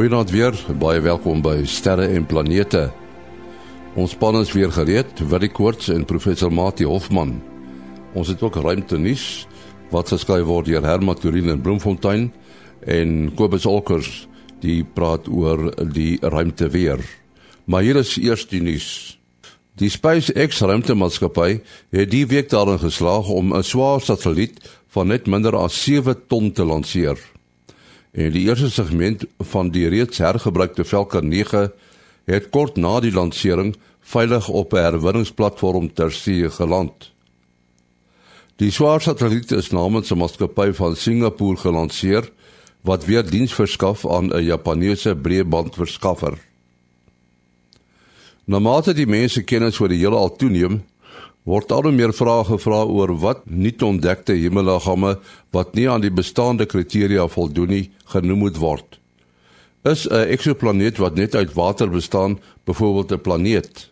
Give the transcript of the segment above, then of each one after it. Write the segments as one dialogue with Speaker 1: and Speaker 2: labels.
Speaker 1: Goeienaand weer, baie welkom by Sterre en Planete. Ons span is weer gereed, Willie Koorts en professor Mati Hofman. Ons het ook ruimte nuus wat geskryf word deur Herman Turin in Bloemfontein en Kobus Olkers die praat oor die ruimte weer. Maar hier is eers die nuus. Die SpaceX ruimtemaatskappy het die week daarin geslaag om 'n swaar satelliet van net minder as 7 ton te lanseer en die eerste segment van die reeds hergebruikte Falcon 9 het kort na die lansering veilig op 'n herwinningsplatform ter see geland. Die swaar satelliet is namens 'n maatskappy van Singapore gelanseer wat weer diens verskaf aan 'n Japannese breëbandverskaffer. Naarmate die mense kennis oor die heelal toeneem, word al hoe meer vrae gevra oor wat nuut ontdekte hemelliggame wat nie aan die bestaande kriteria voldoen nie genoem moet word. Is 'n eksoplaneet wat net uit water bestaan byvoorbeeld 'n planeet?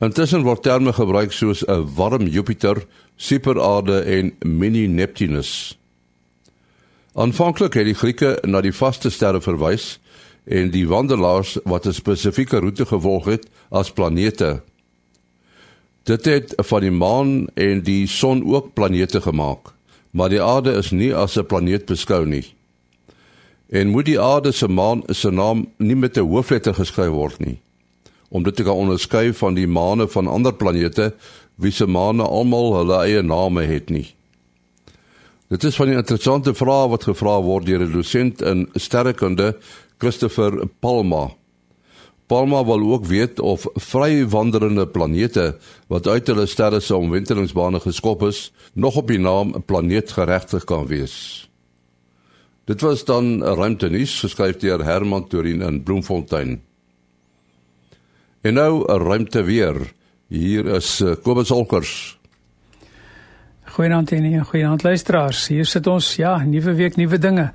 Speaker 1: Intussen word terme gebruik soos 'n warm Jupiter, superaarde en mini Neptunus. Aanvanklik het die Grieke na die vaste sterre verwys en die wandelaars wat 'n spesifieke roete gevolg het as planete. Dit het van die maan en die son ook planete gemaak, maar die aarde is nie as 'n planeet beskou nie. En moet die aarde se maan se naam nie met 'n hoofletter geskryf word nie, om dit te kan onderskei van die maane van ander planete wie se maane almal hulle eie name het nie. Dit is van 'n interessante vraag wat gevra word deur 'n dosent in sterrekunde, Christopher Palma. Palma wil ook weet of vrywanderende planete wat uit hulle sterre se omwenteringsbane geskop is, nog op die naam 'n planeet geregtig kan wees. Dit was dan 'n ruimtenis geskryf deur Herman Turin in Bloemfontein. En nou 'n ruimte weer. Hier is eh, Kobus Olkers.
Speaker 2: Goeienaand en goeienaand luisteraars. Hier sit ons, ja, nuwe week, nuwe dinge.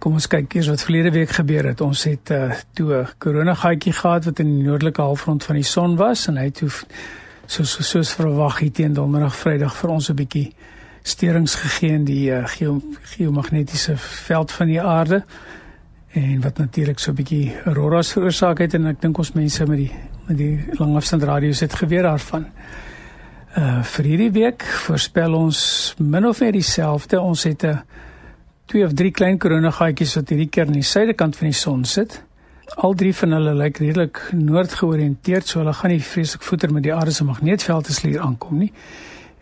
Speaker 2: Kom ons kyk eers wat verlede week gebeur het. Ons het uh toe 'n koronagaatjie gehad wat in die noordelike halfrond van die son was en hy het toe soos soos verwag hier teen donderdag Vrydag vir ons 'n bietjie sterings gegee in die uh, geo geomagnetiese veld van die aarde en wat natuurlik so 'n bietjie auroras veroorsaak het en ek dink ons mense met die met die langafstand radio's het geweet daarvan. Uh vir hierdie week voorspel ons min of meer dieselfde. Ons het 'n twee of drie klein koronagaatjies wat hierdie keer aan die suidekant van die son sit. Al drie van hulle lyk redelik noord georiënteerd, so hulle gaan nie vreeslik voeter met die aarde se magneetveld as hier aankom nie.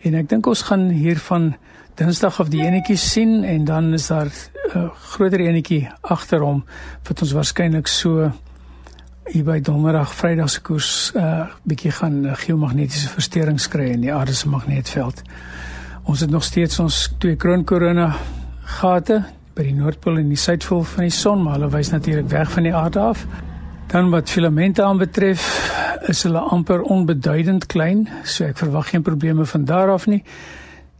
Speaker 2: En ek dink ons gaan hiervan Dinsdag of die enetjie sien en dan is daar 'n uh, groter enetjie agter hom wat ons waarskynlik so hier by Donderdag, Vrydag se koers 'n uh, bietjie gaan uh, geomagnetiese versteurings kry in die aarde se magneetveld. Ons het nog steeds ons twee kroonkorona gate by die noordpool en die suidpool van die son, maar hulle wys natuurlik weg van die aarde af. Dan wat filamente aanbetref, is hulle amper onbeduidend klein, so ek verwag geen probleme van daar af nie.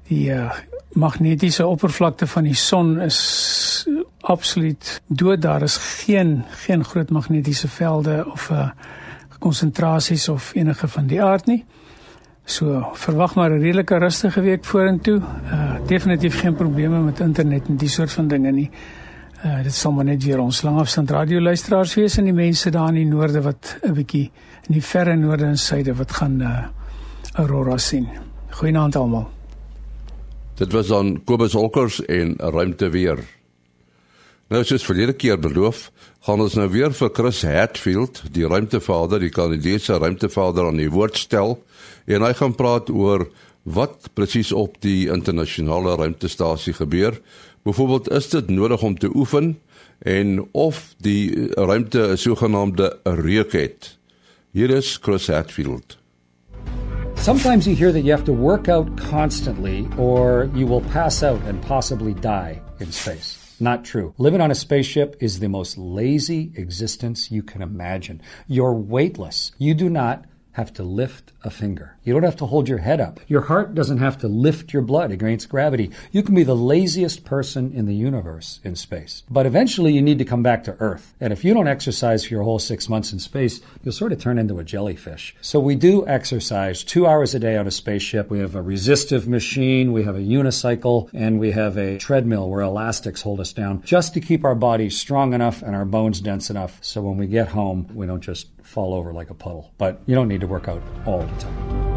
Speaker 2: Die uh, magnetiese oppervlakte van die son is absoluut dood. Daar is geen geen groot magnetiese velde of uh, konsentrasies of enige van die aard nie. So verwag maar 'n redelike rustige week vorentoe. Uh definitief geen probleme met internet en die soort van dinge nie. Uh dit sal maar net weer ons langafstand radio luisteraars wees en die mense daar in die noorde wat 'n bietjie in die verre noorde en suide wat gaan uh aurora sien. Goeienaand almal.
Speaker 1: Dit was dan Kobus Olkers en ruimte weer. Nou soos verlede keer beloof, gaan ons nou weer vir Chris Hatfield, die ruimtevader, die Kanadese ruimtevader aan die woord stel en hy gaan praat oor wat presies op die internasionale ruimtestasie gebeur. Byvoorbeeld is dit nodig om te oefen en of die ruimte 'n sogenaamde reuk het. Hier is Chris Hatfield.
Speaker 3: Sometimes you hear that you have to work out constantly or you will pass out and possibly die in space. Not true. Living on a spaceship is the most lazy existence you can imagine. You're weightless. You do not have to lift a finger. You don't have to hold your head up. Your heart doesn't have to lift your blood against gravity. You can be the laziest person in the universe in space. But eventually you need to come back to Earth. And if you don't exercise for your whole six months in space, you'll sort of turn into a jellyfish. So we do exercise two hours a day on a spaceship. We have a resistive machine, we have a unicycle, and we have a treadmill where elastics hold us down just to keep our bodies strong enough and our bones dense enough so when we get home, we don't just fall over like a puddle. But you don't need to work out all the time.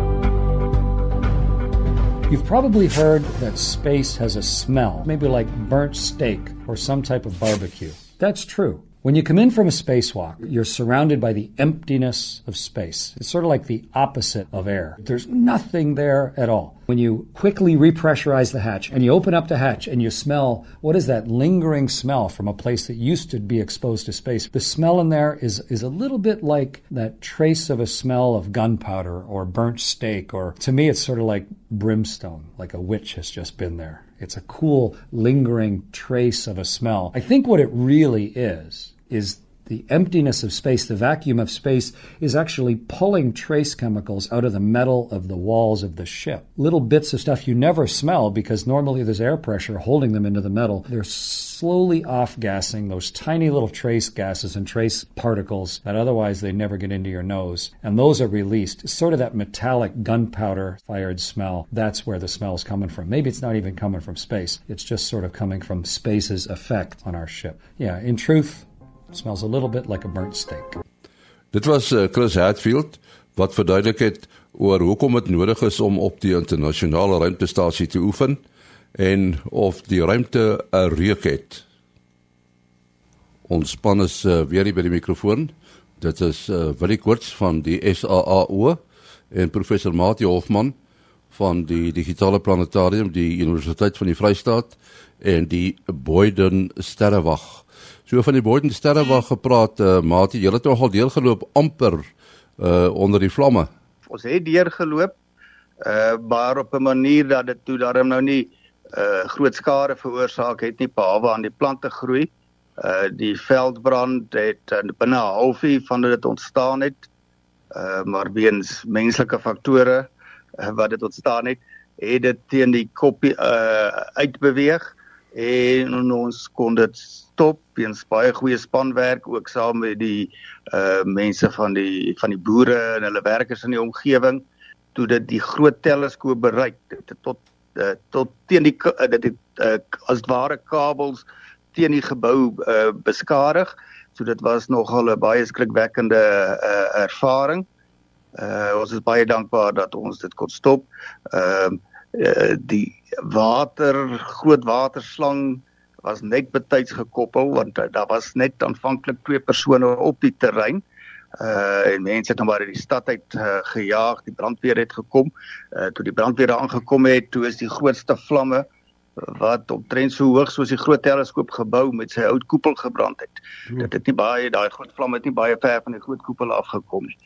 Speaker 3: You've probably heard that space has a smell, maybe like burnt steak or some type of barbecue. That's true. When you come in from a spacewalk, you're surrounded by the emptiness of space. It's sort of like the opposite of air. There's nothing there at all. When you quickly repressurize the hatch and you open up the hatch and you smell what is that lingering smell from a place that used to be exposed to space, the smell in there is, is a little bit like that trace of a smell of gunpowder or burnt steak, or to me, it's sort of like brimstone, like a witch has just been there. It's a cool, lingering trace of a smell. I think what it really is, is the emptiness of space, the vacuum of space, is actually pulling trace chemicals out of the metal of the walls of the ship. Little bits of stuff you never smell because normally there's air pressure holding them into the metal. They're slowly off gassing those tiny little trace gases and trace particles that otherwise they never get into your nose. And those are released. Sort of that metallic gunpowder fired smell. That's where the smell is coming from. Maybe it's not even coming from space. It's just sort of coming from space's effect on our ship. Yeah, in truth, It smells a little bit like a burnt steak.
Speaker 1: Dit was uh, Chris Hatfield wat verduidelik het oor hoekom dit nodig is om op die internasionale ruimtestasie te oefen en of die ruimte 'n reuk het. Ons span is uh, weer by die mikrofoon. Dit is uh, Willie Koorts van die SAAO en professor Mati Hofman van die Digitale Planetarium, die Universiteit van die Vrystaat en die Boyden Sterrewag. So van die Boyden Sterrewag gepraat, uh, Mati, jy het nog al deurgeloop amper uh onder die vlamme.
Speaker 4: Ons het deurgeloop uh maar op 'n manier dat dit toe daarom nou nie uh groot skade veroorsaak het nie behalwe aan die plante groei. Uh die veldbrand het uh, binne 'n halfuur van dit ontstaan het. Uh maar weens menslike faktore uh, wat dit ontstaan het, het dit teen die koppie uh uitbeweeg en ons kon dit stop weens baie goeie spanwerk ook saam met die uh mense van die van die boere en hulle werkers in die omgewing. Toe dit die groot teleskoop bereik dit tot uh, tot teen die uh, dit het uh, as ware kabels teen die gebou uh, beskadig. So dit was nogal 'n baie skrikwekkende uh, ervaring. Uh ons is baie dankbaar dat ons dit kon stop. Ehm uh, uh, die water groot waterslang was net betyds gekoppel want uh, daar was net aanvanklik twee persone op die terrein. Uh en mense het nou maar uit die stad uit uh, gejaag die brandweer het gekom. Uh toe die brandweer aangekom het toe is die grootste vlamme wat omtrent so hoog soos die groot teleskoop gebou met sy oud koepel gebrand het. Hmm. dit het nie baie daai groot vlam het nie baie ver van die groot koepel afgekom nie.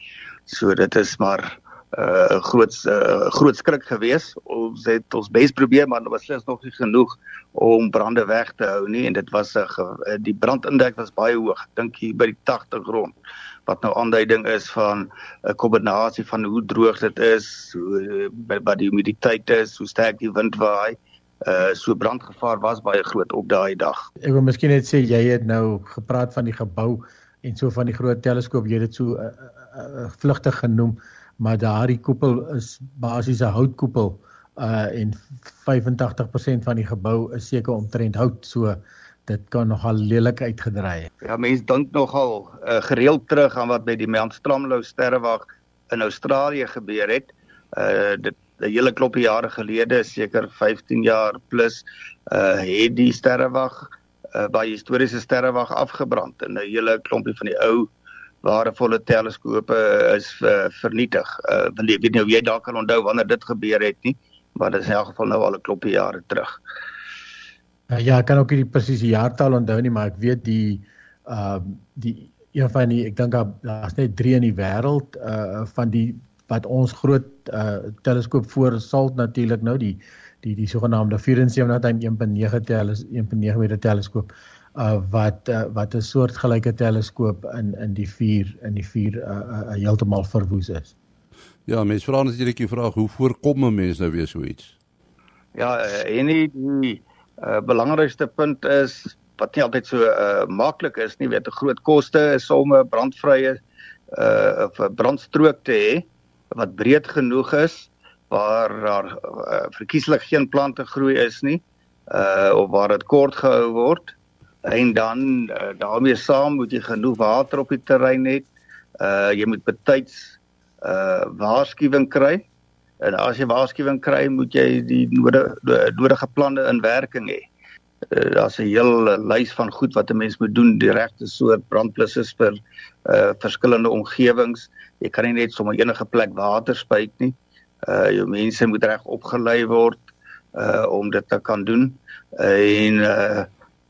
Speaker 4: So dit is maar uh, groot uh, groot skrik gewees. Ons het ons bes probeer maar slegs nog nie genoeg om brande weg te hou nie en dit was 'n uh, die brandindeks was baie hoog. Ek dink hier by die 80 rond wat nou aanduiding is van 'n kombinasie van hoe droog dit is, hoe wat die humiditeit is, hoe sterk die wind waai. Uh so brandgevaar was baie groot op daai dag.
Speaker 5: Ek wil miskien net sê jy het nou gepraat van die gebou en so van die groot teleskoop, jy het dit so uh, uh, uh, vlugtig genoem maar daardie koepel is basies 'n houtkoepel uh en 85% van die gebou is seker omtrent hout so dit kan nogal lelik uitgedraai het.
Speaker 4: Ja, mense dink nogal uh, gereeld terug aan wat by die Mount Stromlo sterrewag in Australië gebeur het. Uh dit 'n hele klop jare gelede, seker 15 jaar plus, uh het die sterrewag uh by historiese sterrewag afgebrand en 'n hele klompie van die ou waardevolle teleskope is uh, vernietig. Uh, weet nie of jy dalk kan onthou wanneer dit gebeur het nie, maar dit is in elk geval nou al 'n kloppie jare terug.
Speaker 5: Uh, ja, ek kan ook nie presies die jaartal onthou nie, maar ek weet die uh die een van die ek dink daar's net 3 in die wêreld uh van die wat ons groot uh teleskoop voor salt natuurlik nou die die die sogenaamde 74.1.9 teles 1.9 meter teleskoop uh wat uh, wat 'n soort gelyke teleskoop in in die vuur in die vuur uh, uh, uh heeltemal verwoes is.
Speaker 1: Ja, mense vra natuurlik die vraag hoe voorkom 'n mens nou weer so iets?
Speaker 4: Ja, eh, en die, die uh, belangrikste punt is wat nie altyd so uh, maklik is nie, weet 'n groot koste is om 'n brandvrye uh of 'n brandstrook te hê wat breed genoeg is waar daar uh, verkieslik geen plante groei is nie uh of waar dit kort gehou word en dan uh, daarmee saam moet jy genoeg water op die terrein hê. Uh jy moet betyds uh waarskuwing kry. En as jy waarskuwing kry, moet jy die nodige nodige planne in werking hê. Uh, Daar's 'n hele lys van goed wat 'n mens moet doen, die regte soort brandblussers vir uh verskillende omgewings. Jy kan nie net sommer enige plek water spuit nie. Uh jou mense moet reg opgelei word uh om dit te kan doen. Uh, en uh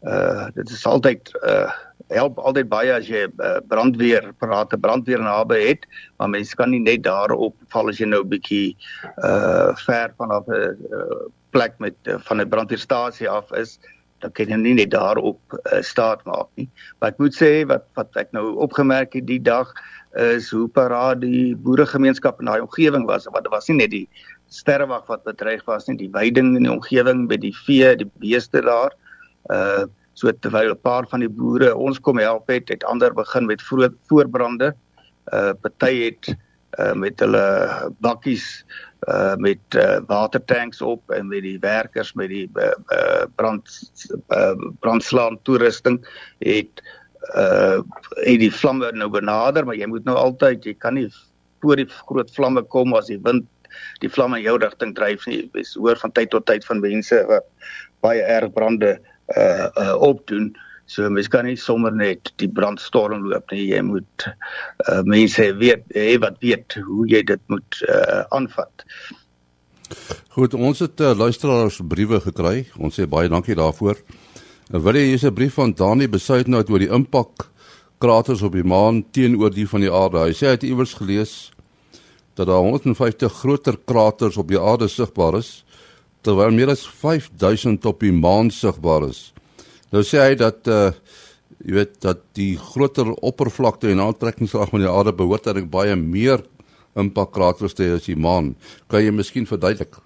Speaker 4: uh dit is altyd uh help altyd baie as jy uh, brandweer parate brandweer naby het maar mense kan nie net daarop val as jy nou 'n bietjie uh ver vanaf 'n uh, plek met uh, van 'n brandweerstasie af is dan kan jy nie net daarop uh, staat maak nie. Maar ek moet sê wat wat ek nou opgemerk het die dag is hoe paraat die boeregemeenskap in daai omgewing was wat was nie net die sterrewag wat bedreig was nie die weiding in die omgewing by die vee die beeste daar uh so terwyl 'n paar van die boere ons kom help het, het ander begin met voorbrande. Uh party het uh met hulle bakkies uh met uh, watertanks op en met die werkers met die uh, uh brand uh, brandslaan toerusting het uh het die vlamme nou benader, maar jy moet nou altyd, jy kan nie voor die groot vlamme kom as die wind die vlamme in jou rigting dryf nie. Jy hoor van tyd tot tyd van mense wat baie erg brande uh, uh opdoen. So mens kan nie sommer net die brandstorm loop nie. Jy moet uh mense weet hê wat weet hoe jy dit moet uh aanvat.
Speaker 1: Goed, ons het uh, luisteraars briewe gekry. Ons sê baie dankie daarvoor. Uh, wil jy hier's 'n brief van Dani Besuitnout oor die impak kraters op die maan teenoor die van die aarde. Hy sê hy het iewers gelees dat daar 150 groter kraters op die aarde sigbaar is terwyl meer as 5000 op die maan sigbaar is. Nou sê hy dat uh jy weet dat die groter oppervlakte en aantrekkingskrag van die aarde behoort eintlik baie meer impakkraters te hê as die maan. Kan jy miskien verduidelik?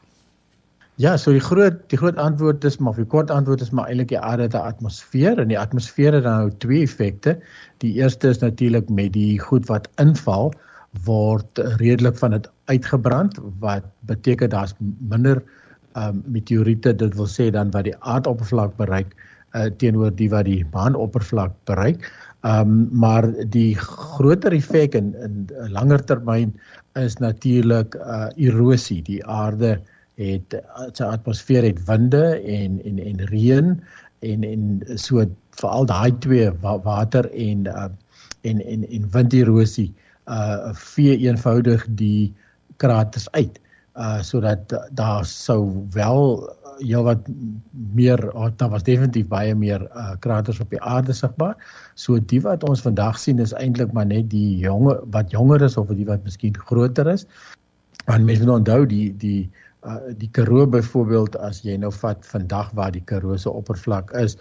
Speaker 5: Ja, so die groot die groot antwoord is maar die kort antwoord is maar eintlik die aarde 'n atmosfeer en die atmosfeer het nou twee effekte. Die eerste is natuurlik met die goed wat inval word redelik van dit uitgebrand wat beteken daar's minder um, meteoriete dit wil sê dan wat die aardoppervlak bereik uh, teenoor die wat die maanoppervlak bereik. Um, maar die groter effek in in langer termyn is natuurlik uh erosie. Die aarde het sy atmosfeer het winde en en en reën en en so veral daai twee water en uh en en en winderosie uh vee eenvoudig die kraters uit uh sodat daar sou wel heel wat meer oh, daar was definitief baie meer uh kraters op die aarde sigbaar. So die wat ons vandag sien is eintlik maar net die jonge wat jonger is of die wat miskien groter is. Want mense moet onthou die die uh die Karoo byvoorbeeld as jy nou vat vandag waar die Karoo se oppervlak is,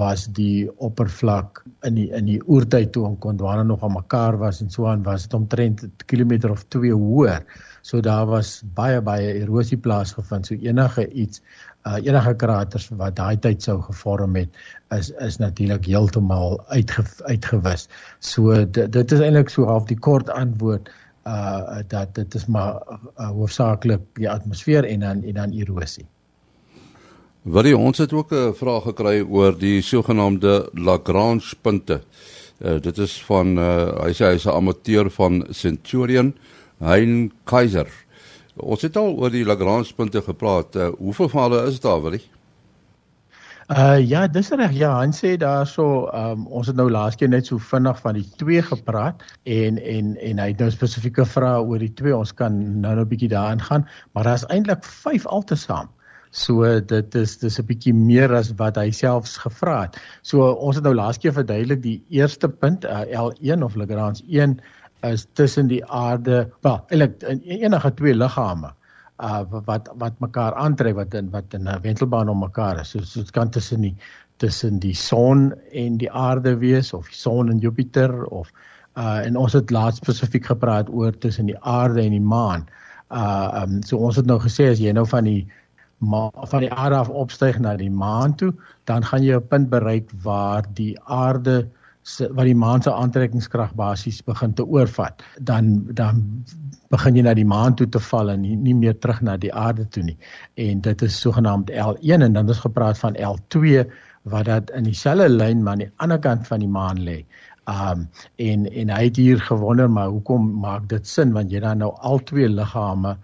Speaker 5: was die oppervlak in die in die oertyd toe ons Gondwana nog aan mekaar was en so aan was dit omtrent 'n kilometer of 2 hoër. So daar was baie baie erosie plaasgevind. So enige iets uh enige kraters wat daai tyd sou gevorm het is is natuurlik heeltemal uitge, uitgewis. So dit, dit is eintlik so half die kort antwoord uh dat dit is maar uh, hoofsaaklik die atmosfeer en dan en dan erosie.
Speaker 1: Wat jy ons het ook 'n vraag gekry oor die sogenaamde Lagrange punte. Uh, dit is van uh, hy sê hy's 'n amateur van Centurion. Uh Hein Kaiser. Ons het al oor die Lagrange punte gepraat. Uh, hoeveel van hulle is daar, wil jy?
Speaker 5: Uh ja, dis reg. Ja, Han sê daarso, um, ons het nou laas keer net so vinnig van die twee gepraat en en en hy het nou spesifieke vrae oor die twee. Ons kan nou nou 'n bietjie daarin gaan, maar daar's eintlik 5 altesaam. So dit is dis 'n bietjie meer as wat hy selfs gevra het. So ons het nou laas keer verduidelik die eerste punt, uh, L1 of Lagrange 1 is tussen die aarde, wel, eintlik enige twee liggame uh wat wat mekaar aantrek wat in wat in 'n wentelbaan om mekaar is. So dit kan tussen die tussen die son en die aarde wees of die son en Jupiter of uh en ons het laat spesifiek gepraat oor tussen die aarde en die maan. Uh um so ons het nou gesê as jy nou van die ma van die aarde af opstyg na die maan toe, dan gaan jy 'n punt bereik waar die aarde wat die maan se aantrekkingskrag basies begin te oorvat. Dan dan begin jy na die maan toe te val en nie, nie meer terug na die aarde toe nie. En dit is sogenaamd L1 en dan is gepraat van L2 wat dat in dieselfde lyn maar aan die ander kant van die maan lê. Um en en hy het hier gewonder maar hoekom maak dit sin want jy dan nou al twee liggame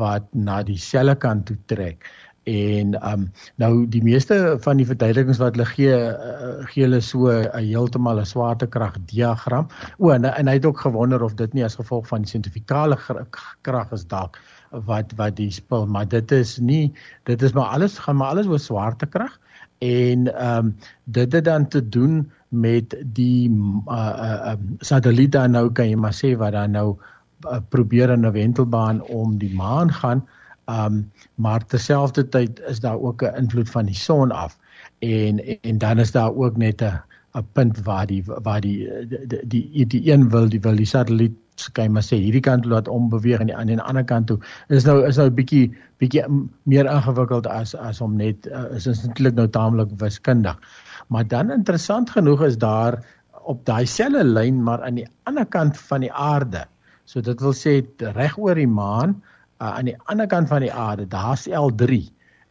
Speaker 5: wat na dieselfde kant toe trek. En um nou die meeste van die verduidelikings wat hulle gee uh, gee hulle so 'n uh, heeltemal 'n swaartekrag diagram. O en, en hy het ook gewonder of dit nie as gevolg van die sentrifikale krag is dalk wat wat die spul maar dit is nie dit is maar alles gaan maar alles oor swaartekrag en ehm um, dit het dan te doen met die uh uh um, satelliet dan nou kan jy maar sê wat dan nou uh, probeer in 'n wentelbaan om die maan gaan um maar terselfdertyd is daar ook 'n invloed van die son af en en dan is daar ook net 'n 'n punt waar die waar die die die, die een wil die wil die satelliet skei maar sê hierdie kant laat om beweeg en die aan die ander kant toe. Is nou is nou 'n bietjie bietjie meer ingewikkeld as as om net uh, is eintlik nou taamlik wiskundig. Maar dan interessant genoeg is daar op daai selfde lyn maar aan die ander kant van die aarde. So dit wil sê reg oor die maan uh, aan die ander kant van die aarde, daar's L3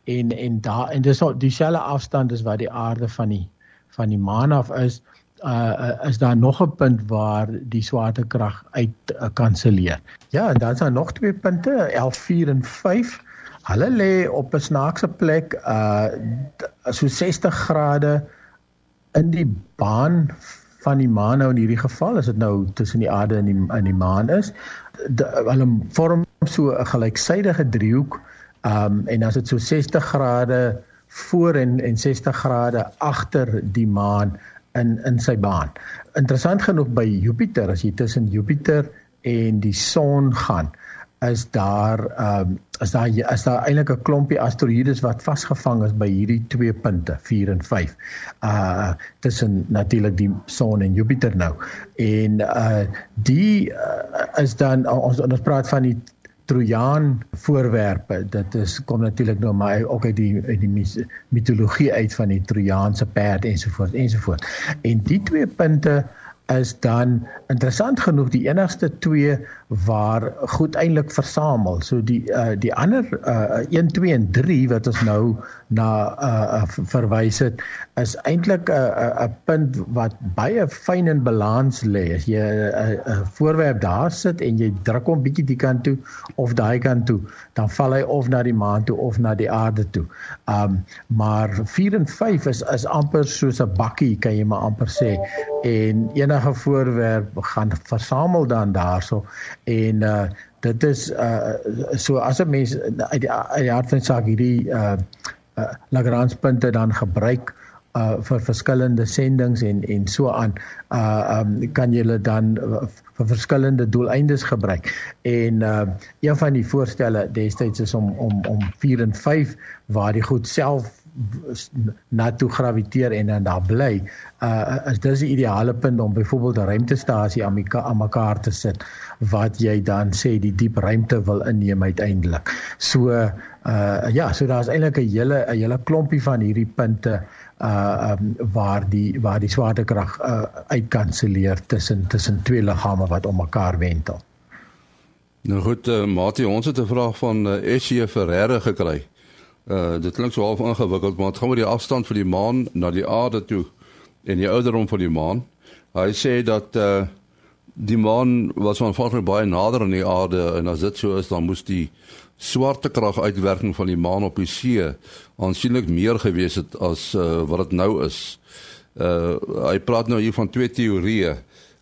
Speaker 5: en en daar en dis dieselfde afstand as wat die aarde van die van die maan af is uh is daar nog 'n punt waar die swaartekrag uit uh, kanselleer. Ja, en dan is daar nog twee punte, 11 4 en 5. Hulle lê op 'n snaakse plek uh so 60 grade in die baan van die maan nou in hierdie geval is dit nou tussen die aarde en die in die maan is. De, hulle vorm so 'n gelyksydige driehoek. Um en as dit so 60 grade voor en en 60 grade agter die maan in in sy baan. Interessant genoeg by Jupiter as jy tussen Jupiter en die son gaan, is daar ehm um, is daar is daar eintlik 'n klompie asteroïdes wat vasgevang is by hierdie twee punte 4 en 5. Uh tussen natuurlik die son en Jupiter nou. En uh die uh, is dan ons ons praat van die Trojaan voorwerpe. Dit is kom natuurlik nou maar ook uit die uit die mitologie uit van die Trojaanse perd ensovoorts ensovoorts. En die twee punte is dan interessant genoeg die enigste twee waar goed eintlik versamel. So die uh, die ander uh, 1 2 en 3 wat ons nou na uh, verwys het is eintlik 'n uh, 'n punt wat baie fyn in balans lê. As jy 'n uh, voorwerp daar sit en jy druk hom bietjie die kant toe of daai kant toe, dan val hy of na die maan toe of na die aarde toe. Um maar 4 en 5 is is amper soos 'n bakkie kan jy maar amper sê en enige voorwerp gaan versamel dan daarso en uh dit is uh so as 'n mens uit die, die hart van saak hierdie uh, uh Lagrange punte dan gebruik uh vir verskillende sendinge en en so aan uh um kan jy dan vir verskillende doeleindes gebruik. En uh een van die voorstelle destyds is om om om 4 en 5 waar die goed self na toe graviteer en dan daar bly. Uh is dis die ideale punt om byvoorbeeld 'n ruimtestasie aan mekaar aan mekaar te sit wat jy dan sê die diep ruimte wil inneem uiteindelik. So uh ja, so daar's eintlik 'n hele 'n hele klompie van hierdie punte uh um, waar die waar die swaartekrag uh uitkanselleer tussen tussen twee liggame wat om mekaar wentel.
Speaker 1: Nou goed, uh, Mati, ons het 'n vraag van uh, SJ Ferreira gekry. Uh dit klink so half ingewikkeld, maar dit gaan oor die afstand van die maan na die aarde toe en die ouderdom van die maan. Hy sê dat uh die maan was aanvanklik baie nader aan die aarde en as dit so is, dan moes die swaartekrag uitwerking van die maan op die see aansienlik meer gewees het as uh wat dit nou is. Uh hy praat nou hier van twee teorieë.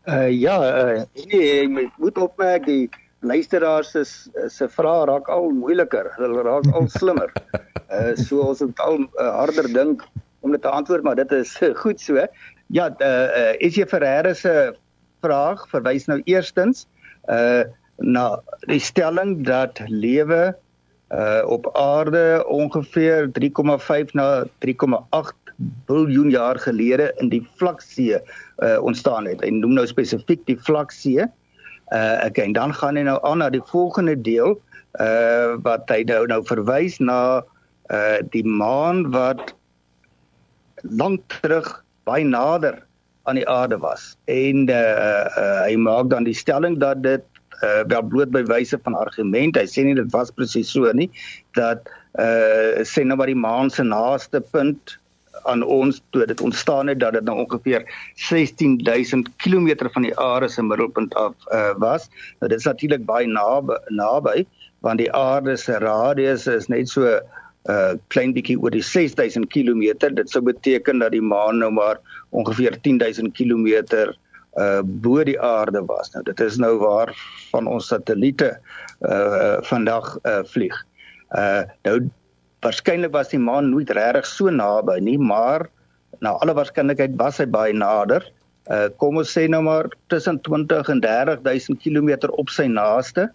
Speaker 4: Uh ja, uh, nee, jy moet opmerk die luisteraars se se vrae raak al moeiliker. Hulle raak al slimmer. uh so ons moet al uh, harder dink om dit te antwoord, maar dit is uh, goed so. Ja, uh, uh is jy Ferreira se vraag verwys nou eerstens uh na die stelling dat lewe uh op aarde ongeveer 3,5 na 3,8 biljoen jaar gelede in die vlaksee uh, ontstaan het. Hy noem nou spesifiek die vlaksee. Uh okay, en dan gaan hy nou aan na die volgende deel uh wat hy nou nou verwys na uh die maan wat lank terug baie nader aan die aarde was. En uh, uh hy maak dan die stelling dat dit uh wel bloot by wyse van argument, hy sê nie dit was presies so nie, dat uh sê nou maar die maan se naaste punt aan ons toe dit ontstaan het dat dit nou ongeveer 16000 km van die aarde se middelpunt af uh was. Nou dit is natuurlik baie naby naby want die aarde se radius is net so 'n uh, klein bietjie oor die 6000 km. Dit sou beteken dat die maan nou maar ongeveer 10000 km uh bo die aarde was. Nou dit is nou waar van ons satelliete uh vandag uh vlieg. Uh nou waarskynlik was die maan nooit regtig so naby nie, maar na alle waarskynlikheid was hy baie nader. Uh kom ons sê nou maar tussen 20 en 30000 km op sy naaste.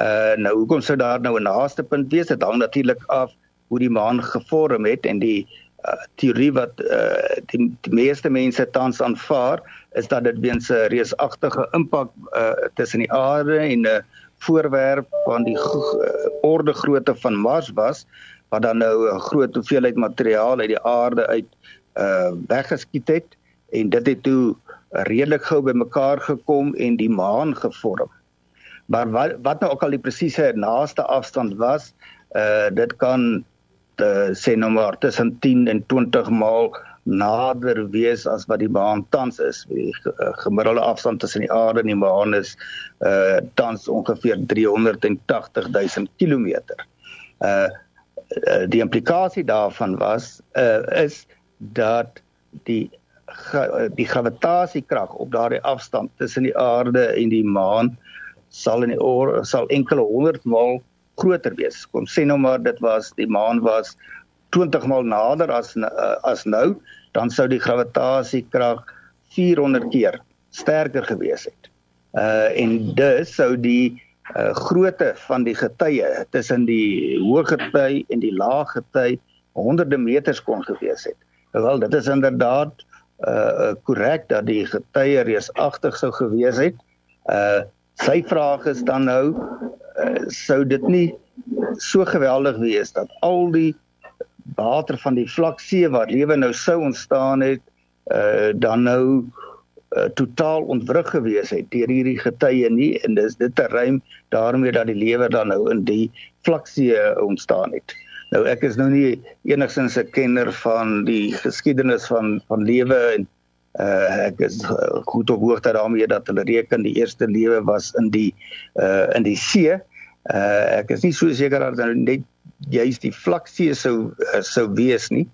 Speaker 4: Uh nou hoekom sou daar nou 'n naaste punt wees? Dit hang natuurlik af hoe die maan gevorm het en die uh, teorie wat uh, die, die meeste mense tans aanvaar is dat dit weens 'n reusagtige impak uh, tussen die aarde en 'n uh, voorwerp van die uh, orde grootte van Mars was wat dan nou 'n groot hoeveelheid materiaal uit die aarde uit uh weggeskiet het en dit het toe redelik gou bymekaar gekom en die maan gevorm. Maar wat wat nou ook al die presiese naaste afstand was, uh dit kan uh, sê nou maar tussen 10 en 20 maal nader wees as wat die maan tans is. Die gemiddelde afstand tussen die aarde en die maan is uh tans ongeveer 380 000 km. Uh die implikasie daarvan was uh is dat die die gravitasiekrag op daardie afstand tussen die aarde en die maan sal in die oor sal enkele honderd maal groter wees. Kom sê nou maar dit was die maan was 20 maal nader as as nou, dan sou die gravitasiekrag 400 keer sterker gewees het. Uh en dus sou die grootte van die getye tussen die hoë gety en die lae gety honderde meters kon gewees het. Wel, dit is inderdaad uh korrek dat die getye reusagtig sou gewees het. Uh sy vraag is dan nou uh, sou dit nie so geweldig wees dat al die water van die vlaksee waar lewe nou sou ontstaan het uh, dan nou uh, totaal ontwrig gewees het deur hierdie getye nie en dis dit te ruim daarmee dat die lewe dan nou in die vlaksee ontstaan het. Nou ek is nou nie enigsins 'n kenner van die geskiedenis van van lewe en uh ek is uh, goed op hoogte daarmee dat hulle reken die eerste lewe was in die uh in die see. Uh ek is nie so seker dat dit net juist die vlaksee sou sou wees nie.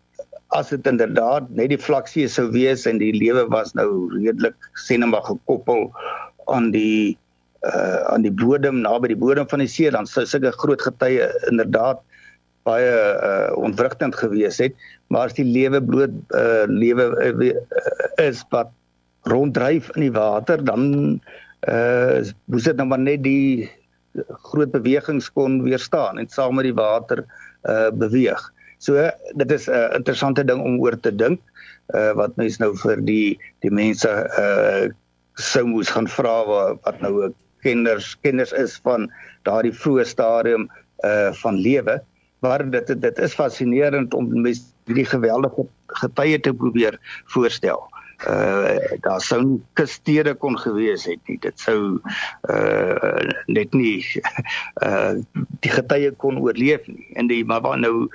Speaker 4: As dit inderdaad net die vlaksee sou wees en die lewe was nou redelik sienema gekoppel aan die uh aan die bodem naby die bodem van die see dan sou sulke groot getye inderdaad baie uh ontwrigtend gewees het maar as die lewe bloot uh lewe uh, is wat ronddryf in die water dan uh moes dit nou maar net die groot bewegings kon weerstaan en saam met die water uh beweeg. So dit is 'n uh, interessante ding om oor te dink uh wat mense nou vir die die mense uh sou moes gaan vra wat nou 'n kenners kenners is van daardie vroeë stadium uh van lewe maar dit dit is fascinerend om met hierdie geweldige getye te probeer voorstel. Uh daar sou kustede kon gewees het nie. Dit sou uh net nie uh die getye kon oorleef nie. En die maar nou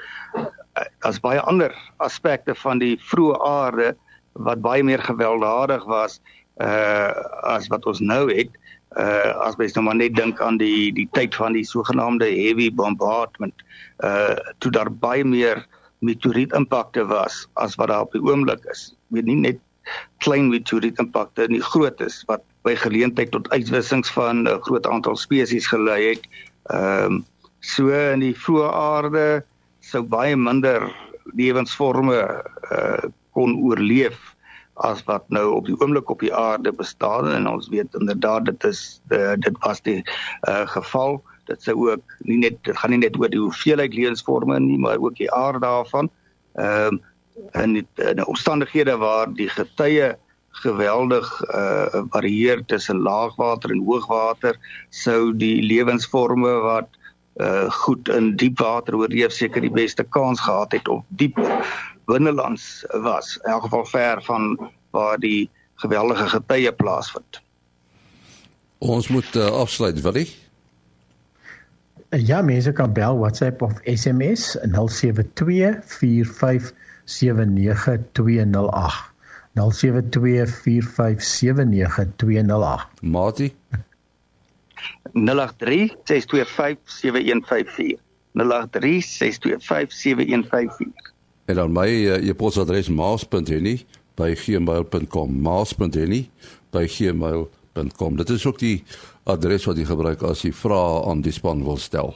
Speaker 4: as baie ander aspekte van die vroeë aarde wat baie meer gewelddadig was uh as wat ons nou het uh as mens nou maar net dink aan die die tyd van die sogenaamde heavy bombardment uh toe daar baie meer meteoriet impakte was as wat daar op die oomblik is. Ek weet nie net klein meteoriet impakte nie groot is wat by geleentheid tot uitwissings van 'n groot aantal spesies gelei het. Ehm um, so in die vroeë aarde sou baie minder lewensvorme uh kon oorleef as wat nou op die oomblik op die aarde bestaan en ons weet inderdaad dit is uh, dit was die uh, geval dit sou ook nie net dit gaan nie net oor die hoeveelheid lewensvorme nie maar ook die aard daarvan ehm uh, in in omstandighede waar die getye geweldig uh varieer tussen laagwater en hoogwater sou die lewensforme wat uh goed in diep water oorleef seker die beste kans gehad het op diep binnelands was in elk geval ver van waar die geweldige getye plaasvind.
Speaker 1: Ons moet uh, afsluit, wil jy?
Speaker 5: Ja, mense kan bel WhatsApp of SMS 0724579208. 0724579208.
Speaker 1: Mati
Speaker 4: 0836257154. 0836257154.
Speaker 1: En dan my uh, e-posadres maas.henny@gmail.com. maas.henny@gmail.com. Dit is ook die adres wat jy gebruik as jy vrae aan die span wil stel.